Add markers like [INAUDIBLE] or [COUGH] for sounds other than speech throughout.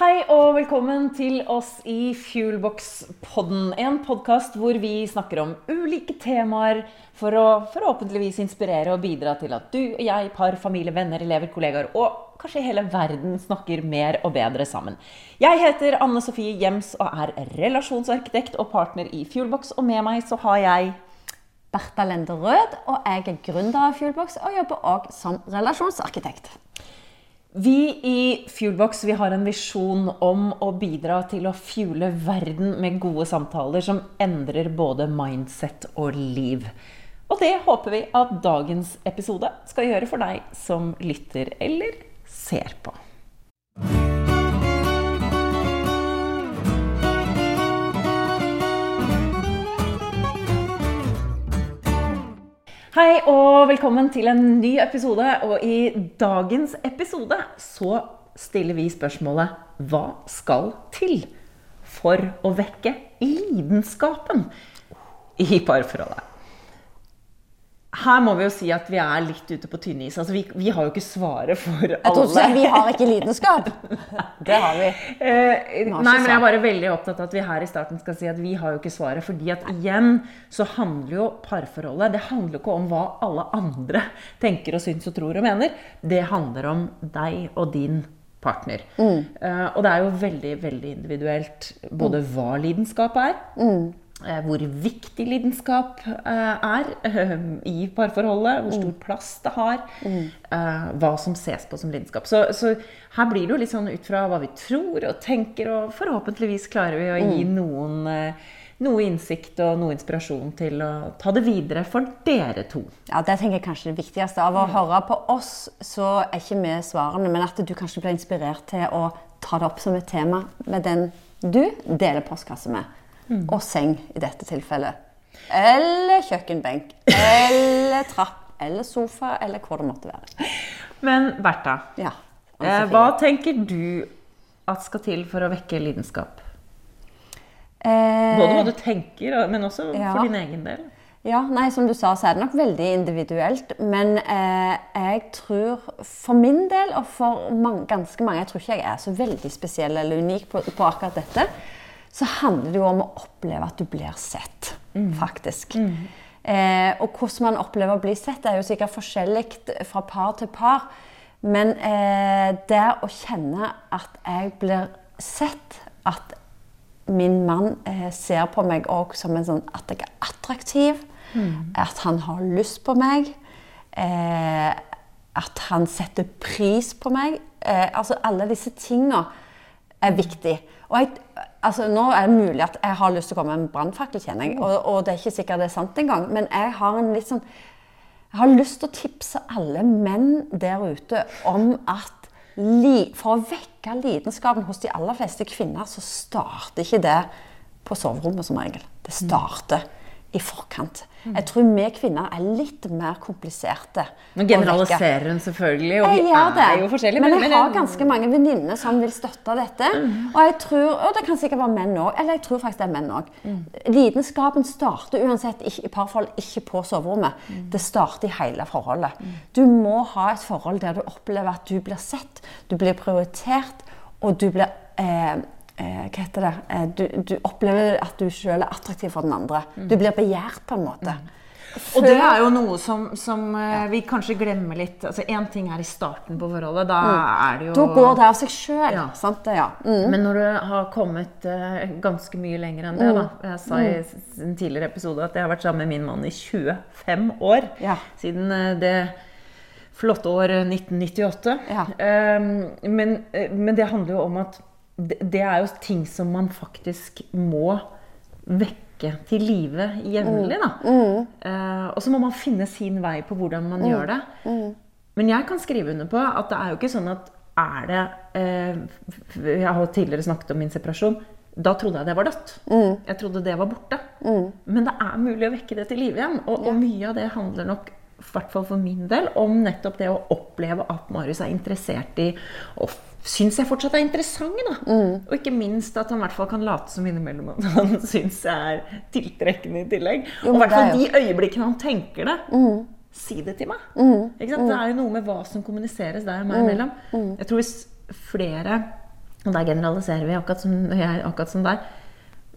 Hei og velkommen til oss i Fuelbox-podden. En podkast hvor vi snakker om ulike temaer for å forhåpentligvis inspirere og bidra til at du og jeg, par, familie, venner, elever, kollegaer og kanskje hele verden snakker mer og bedre sammen. Jeg heter Anne Sofie Jems og er relasjonsarkitekt og partner i Fuelbox. Og med meg så har jeg Bertha Lende Rød, og jeg er gründer av Fuelbox og jobber òg som relasjonsarkitekt. Vi i Fuelbox vi har en visjon om å bidra til å fuele verden med gode samtaler som endrer både mindset og liv. Og det håper vi at dagens episode skal gjøre for deg som lytter eller ser på. Hei og velkommen til en ny episode. Og i dagens episode så stiller vi spørsmålet Hva skal til for å vekke lidenskapen i parforholdet? Her må vi jo si at vi er litt ute på tynn is. Altså, vi, vi, har jo ikke svaret for alle. Vi har ikke lidenskap. Det har vi. Eh, nei, men jeg er bare veldig opptatt av at vi her i starten skal si at vi har jo ikke svaret. fordi at igjen så handler jo parforholdet Det handler ikke om hva alle andre tenker og syns og tror og mener. Det handler om deg og din partner. Mm. Eh, og det er jo veldig, veldig individuelt både mm. hva lidenskap er. Mm hvor viktig lidenskap eh, er eh, [LAUGHS] i parforholdet. Hvor stor mm. plass det har. Mm. Hva som ses på som lidenskap. Så, så, her blir det jo litt sånn ut fra hva vi tror og tenker, og forhåpentligvis klarer vi å gi mm. noen noe innsikt og noe inspirasjon til å ta det videre for dere to. Ja, Det tenker jeg kanskje det viktigste. Av å høre på oss, så er ikke vi svarene, men at du kanskje blir inspirert til å ta det opp som et tema med den du deler postkasse med mm. og seng i dette tilfellet. Eller kjøkkenbenk. Eller trapp. Eller sofa. Eller hvor det måtte være. Men Bertha, ja, eh, hva tenker du at skal til for å vekke lidenskap? Eh, Både hva du tenker, men også ja. for din egen del. Ja, nei, Som du sa, så er det nok veldig individuelt. Men eh, jeg tror for min del, og for mange, ganske mange Jeg tror ikke jeg er så veldig spesiell eller unik på, på akkurat dette så handler det jo om å oppleve at du blir sett, mm. faktisk. Mm. Eh, og hvordan man opplever å bli sett, er jo sikkert forskjellig fra par til par. Men eh, det å kjenne at jeg blir sett, at min mann eh, ser på meg òg som en sånn at jeg er attraktiv, mm. at han har lyst på meg, eh, at han setter pris på meg eh, Altså alle disse tinga er viktig. Og jeg, altså, nå er det mulig at jeg har lyst til å komme med en brannfakkel, kjenner jeg. Og, og, det er ikke sikkert det er sant engang. Men jeg har en litt sånn Jeg har lyst til å tipse alle menn der ute om at li, for å vekke lidenskapen hos de aller fleste kvinner, så starter ikke det på soverommet som regel. Det starter i forkant. Jeg tror vi kvinner er litt mer kompliserte. Nå generaliserer hun selvfølgelig, og vi er jo forskjellige. Men, jeg har ganske mange venninner som vil støtte dette. Mm. Og jeg tror, og det kan sikkert være menn òg. Eller jeg tror faktisk det er menn òg. Mm. Lidenskapen starter uansett i parforhold ikke på soverommet. Mm. Det starter i hele forholdet. Du må ha et forhold der du opplever at du blir sett, du blir prioritert, og du blir eh, eh, hva heter det? Eh, du, du, opplever at du sjøl er attraktiv for den andre. Mm. Du blir begjært på en måte. Mm. Og det er jo noe som, som eh, ja. vi kanskje glemmer litt. Altså Én ting er i starten på forholdet. Da mm. er det jo Da går det av seg sjøl. Ja. Ja. Mm. Men når du har kommet uh, ganske mye lenger enn det da. Mm. Jeg sa i mm. en tidligere episode at jeg har vært sammen med min mann i 25 år. Siden uh, det flotte år 1998. Um, men, uh, men det handler jo om at det er jo ting som man faktisk må vekke til live jevnlig. da. Mm. Uh, og så må man finne sin vei på hvordan man mm. gjør det. Mm. Men jeg kan skrive under på at det er jo ikke sånn at er det uh, Jeg har tidligere snakket om min separasjon. Da trodde jeg det var dødt. Mm. Jeg trodde det var borte. Mm. Men det er mulig å vekke det til live igjen. Og, og mye av det handler nok hvert fall for min del, om nettopp det å oppleve at Marius er interessert i å syns jeg fortsatt er interessant. Da. Mm. Og ikke minst at han i hvert fall kan late som innimellom at [LAUGHS] han syns jeg er tiltrekkende i tillegg. Jo, og i hvert fall de øyeblikkene han tenker det. Mm. Si det til meg. Mm. Det er jo noe med hva som kommuniseres der og meg mm. imellom. Mm. Jeg tror hvis flere Og der generaliserer vi, akkurat som, jeg, akkurat som deg.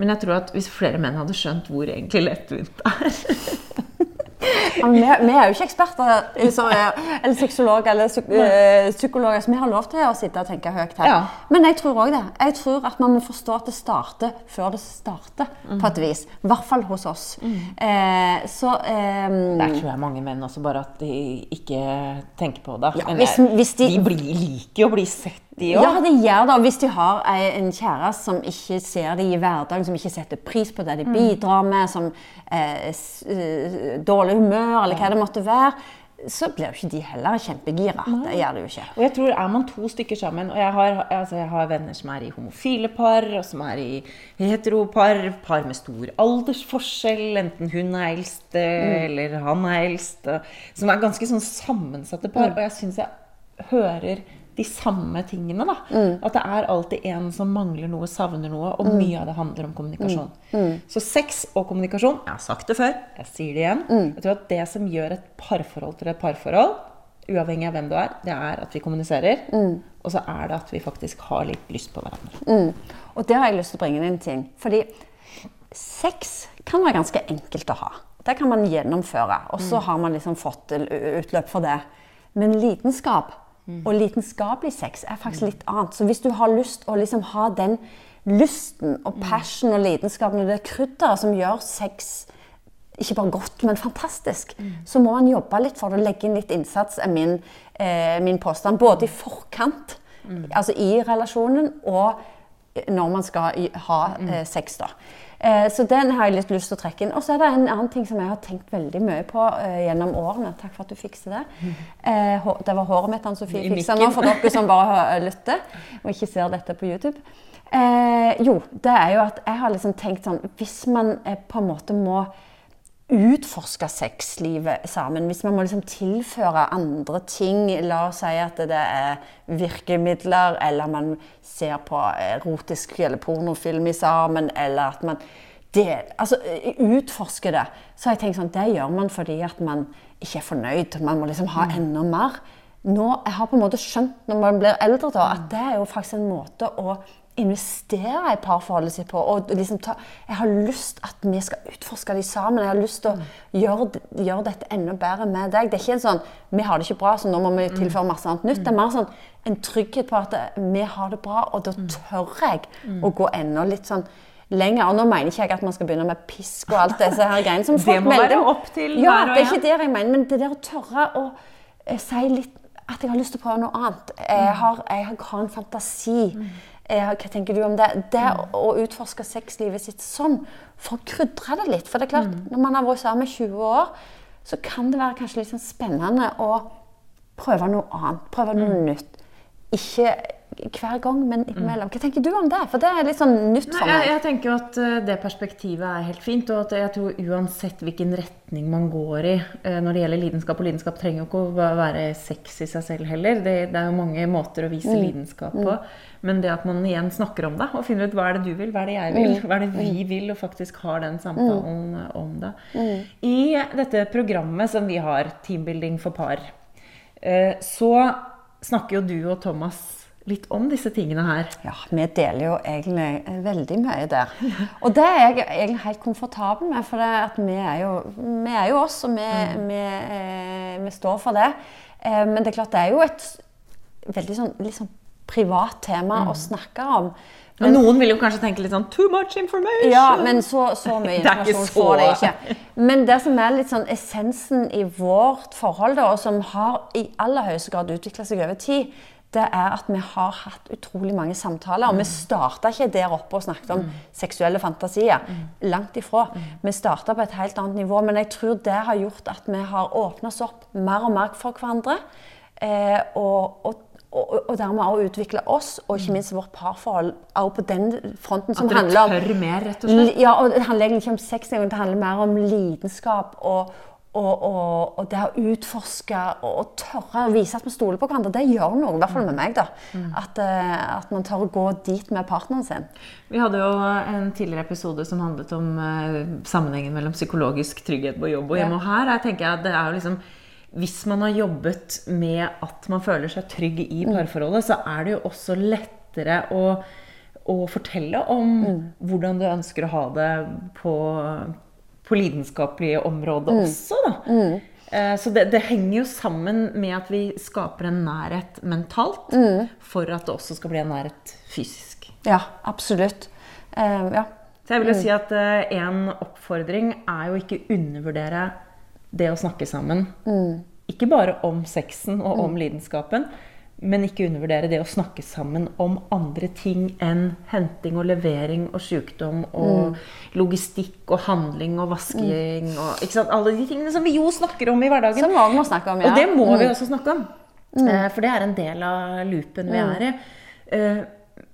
Men jeg tror at hvis flere menn hadde skjønt hvor egentlig lettvint det er [LAUGHS] Ja, vi, vi, er jo ikke eksperter, eller sexologer eller eh, psykologer, så vi har lov til å sitte og tenke høyt her. Ja. Men jeg tror òg det. Jeg tror at man må forstå at det starter før det starter, mm. på et vis. I hvert fall hos oss. Mm. Eh, så eh, Der tror jeg mange menn også bare at de ikke tenker på det. Ja, hvis, hvis de, de blir, liker å bli sett de òg? Ja, det gjør det. Og Hvis de har en kjæreste som ikke ser dem i hverdagen, som ikke setter pris på det de mm. bidrar med, som eh, eh, dårlig humør, eller hva det måtte være, så blir jo ikke de heller kjempegira. Det gjør de jo ikke. Og jeg tror Er man to stykker sammen og jeg har, altså jeg har, venner som er i homofile par, og som er i heteropar, par med stor aldersforskjell, enten hun er eldst mm. eller han er eldst, som er ganske sånn sammensatte par. Mm. Og jeg syns jeg hører de samme tingene. da. Mm. At det er alltid en som mangler noe, savner noe, og mm. mye av det handler om kommunikasjon. Mm. mm. Så sex og kommunikasjon Jeg har sagt det før, jeg sier det igjen. Mm. Jeg tror at det som gjør et parforhold til et parforhold, uavhengig av hvem du er, det er at vi kommuniserer. Mm. Og så er det at vi faktisk har litt lyst på hverandre. Og det har jeg lyst til å bringe inn en ting. Fordi sex kan være ganske enkelt å ha. Det kan man gjennomføre. Og så har man liksom fått utløp for det. Men lidenskap. Og lidenskapelig sex er faktisk litt annet. Så hvis du har lyst å liksom ha den lysten og mm. passion og lidenskapen og det krydderet som gjør sex ikke bare godt, men fantastisk, mm. så må man jobbe litt for å legge inn litt innsats, er min, eh, min påstand. Både i forkant, mm. altså i relasjonen, og når man skal ha mm. eh, sex. da. Eh, så den har jeg litt lyst til å trekke inn. Og så er det en annen ting som jeg har tenkt veldig mye på eh, gjennom årene. Takk for at du fikser det. Eh, det var håret mitt Ann-Sofie fiksa nå, for dere som bare lytter og ikke ser dette på YouTube. Jo, det er jo at jeg har liksom tenkt sånn Hvis man på en måte må utforske sexlivet sammen. Hvis man må liksom tilføre andre ting, la oss si at det er virkemidler, eller man ser på erotisk eller pornofilm sammen, eller at man del, altså, utforsker det, så har jeg tenkt sånn, det gjør man fordi at man ikke er fornøyd. Man må liksom ha mm. enda mer. Nå, jeg har på en måte skjønt når man blir eldre, da, at det er jo faktisk en måte å investere i parforholdet sitt på. Og liksom ta, jeg har lyst at vi skal utforske de sammen. Jeg har lyst til å gjøre, gjøre, dette enda bedre med deg. Det er ikke en sånn vi har det ikke bra, så nå må vi mm. tilføre masse annet nytt. Det er mer sånn en trygghet på at vi har det bra, og da mm. tør jeg å gå enda litt sånn lenger. Og nå mener ikke jeg at man skal begynne med pisk og alt disse her greiene. Som [LAUGHS] det må være opp til ja, det er ikke det jeg mener, men det der å tørre å eh, si litt at jeg har lyst til å prøve noe annet. Jeg har, jeg har en fantasi. Hva tenker du om det? Det å utforske sexlivet sitt sånn, for å krydre det litt. For det er klart, mm. når man har vært sammen i 20 år, så kan det være kanskje litt sånn spennende å prøve noe annet. Prøve noe mm. nytt. Ikke hver gang, men innimellom. Hva tenker du om det? For det er litt sånn nytt for meg. Jeg, jeg tenker at eh, det perspektivet er helt fint. Og at jeg tror uansett hvilken retning man går i eh, når det gjelder lidenskap Og lidenskap trenger jo ikke å være sex i seg selv heller. Det, det er jo mange måter å vise mm. lidenskap på. Mm. Men det at man igjen snakker om det, og finner ut hva er det du vil, hva er det jeg vil, mm. hva er det vi mm. vil, og faktisk har den samtalen mm. om det. I dette programmet som vi har, Teambuilding for par, eh, så snakker jo du og Thomas litt om disse tingene her. Ja, vi deler jo egentlig eh, veldig mye der. Og det er jeg egentlig helt komfortabel med, for vi er, jo, vi, er jo, oss, og vi, mm. vi, eh, vi, står for det. Men det er klart det er jo et veldig sånn, litt sånn privat tema mm. å snakke om. Men, noen vil jo kanskje tenke litt sånn Too much information! Ja, men så, så mye [LAUGHS] informasjon får det ikke. Men det som er litt sånn essensen i vårt forhold, da, og som har i aller høyeste grad utvikla seg over tid, det er at vi har hatt utrolig mange samtaler. Og vi mm. starta ikke der oppe og snakket om mm. seksuelle fantasier. Mm. Langt ifra. Mm. Vi starta på et helt annet nivå. Men jeg tror det har gjort at vi har åpna oss opp mer og mer for hverandre. Eh, og, og og, og dermed også utvikle oss, og ikke minst vårt parforhold, også på den fronten som handler om At dere tør mer, rett og slett? Ja, og det handler egentlig ikke om sex, det handler mer om lidenskap og, og, og, det å utforske og, tørre å vise at vi stoler på hverandre, det gjør noe. I hvert fall med meg. da. Mm. At, uh, at, man tør å gå dit med partneren sin. Vi hadde jo en tidligere episode som handlet om uh, sammenhengen mellom psykologisk trygghet på jobb og hjemme. Og her jeg tenker jeg at det er jo liksom hvis man har jobbet med at man føler seg trygg i mm. parforholdet, så er det jo også lettere å, å fortelle om mm. hvordan du ønsker å ha det på, på lidenskapelige områder mm. også. da. Mm. Eh, så det, det, henger jo sammen med at vi skaper en nærhet mentalt mm. for at det også skal bli en nærhet fysisk. Ja, absolutt. Uh, ja. Så jeg vil jo mm. si at uh, en oppfordring er jo ikke undervurdere det å snakke sammen. Mm. Ikke bare om sexen og om mm. lidenskapen, men ikke undervurdere det å snakke sammen om andre ting enn henting og levering og sykdom og mm. logistikk og handling og vasking mm. og ikke sant? Alle de tingene som vi jo snakker om i hverdagen. Som mange må snakke om, ja. Og det må mm. vi også snakke om. Mm. Eh, for det er en del av loopen vi mm. er i. Eh,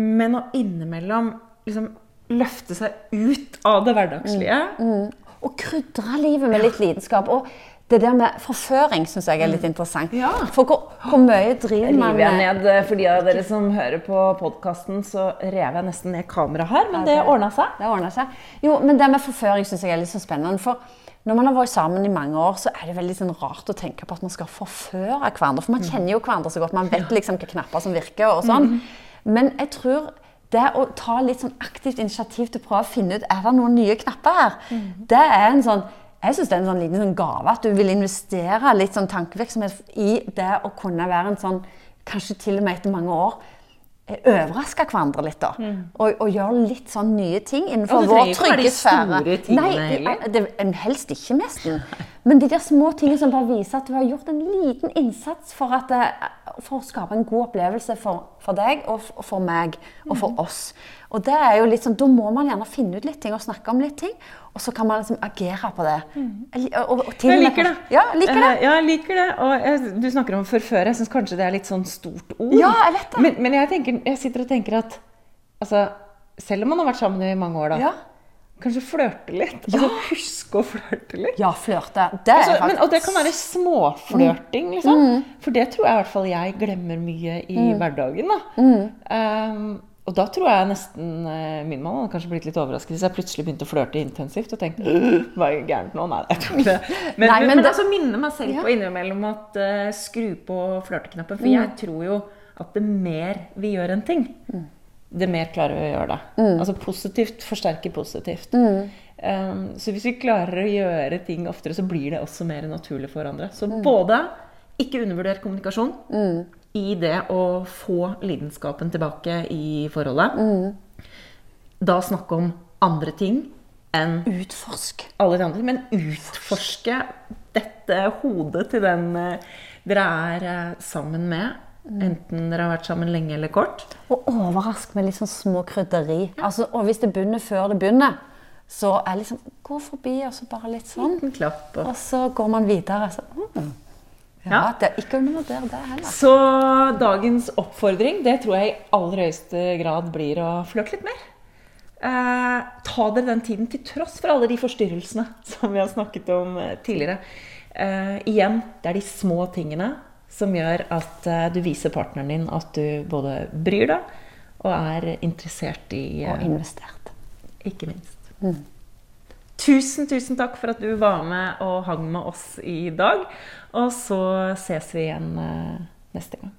men å innimellom liksom løfte seg ut av det hverdagslige. Mm. Og krydre livet med litt lidenskap. Og det der med forføring syns jeg er litt mm. interessant. Ja. For hvor, hvor, mye driver man med River jeg ned eh, for de av dere som hører på podkasten, så rev jeg nesten ned kameraet her, men det ordna seg. Det ordnet seg. Jo, men det med forføring syns jeg er litt så spennende. For når man har vært sammen i mange år, så er det veldig sånn rart å tenke på at man skal forføre hverandre. For man mm. kjenner jo hverandre så godt. Man vet liksom hvilke knapper som virker og sånn. Mm. Men jeg tror det å ta litt sånn aktivt initiativ til å prøve å finne ut er det noen nye knapper her, det er en sånn jeg synes det er en sånn liten sånn gave at du vil investere litt sånn tankevirksomhet i det å kunne være en sånn Kanskje til og med etter mange år eh, overraske hverandre litt. da. Mm. Og, og, gjøre litt sånn nye ting innenfor vår trygge sfære. Nei, det, helst ikke, nesten. Men de der små tingene som bare viser at du har gjort en liten innsats for, at, eh, for å skape en god opplevelse for, for deg og for meg og for mm. oss. Og det er jo litt sånn, Da må man gjerne finne ut litt ting og snakke om litt ting. Og så kan man liksom agere på det. Mm. Og, og, og jeg liker det. Ja, liker det. Uh, ja, jeg liker det. Og jeg, du snakker om forføre. Jeg syns kanskje det er litt sånn stort ord. Ja, jeg vet det. Men, men jeg, tenker, jeg, sitter og tenker at altså, selv om man har vært sammen i mange år, da ja. Kanskje flørte litt. Ja. Altså Huske å flørte litt. Ja, flørte. Det altså, men, og det kan være småflørting, mm. liksom. Mm. For det tror jeg i hvert fall jeg glemmer mye i mm. hverdagen. da. Um, og da tror jeg nesten eh, min mann hadde kanskje blitt litt overrasket hvis jeg plutselig begynte å flørte intensivt og tenkte Hva er gærent nå? Nei, jeg tror ikke det. [LAUGHS] Men, Nei, men, men, men altså minne meg selv ja. på innimellom at uh, skru på flørteknappen. For mm. jeg tror jo at det mer vi gjør en ting, mm. Det mer klarer vi å gjøre det. Mm. Altså positivt forsterker positivt. Um, så hvis vi klarer å gjøre ting oftere, så blir det også mer naturlig for andre. Så mm. både ikke undervurder kommunikasjon. Mm i det å få lidenskapen tilbake i forholdet. Mm. Da snakke om andre ting enn Utforsk. alle de andre. Men utforske dette hodet til den eh, dere er eh, sammen med. Mm. Enten dere har vært sammen lenge eller kort. Og overrask med litt sånn små krydderi. Altså, og hvis det begynner før det begynner, så er liksom Gå forbi, og så bare litt sånn. Klapp, og... og så går man videre. Så, mm. Ja, det er ikke undervurder det heller. Så dagens oppfordring det tror jeg i aller høyeste grad blir å flørte litt mer. Eh, ta dere den tiden til tross for alle de forstyrrelsene [LAUGHS] som vi har snakket om eh, tidligere. Eh, igjen, det er de små tingene som gjør at eh, du viser partneren din at du både bryr deg og er interessert i Og investert. Ikke minst. Mm. Tusen, tusen takk for at du var med og hang med oss i dag. Og så ses vi igjen eh, neste gang.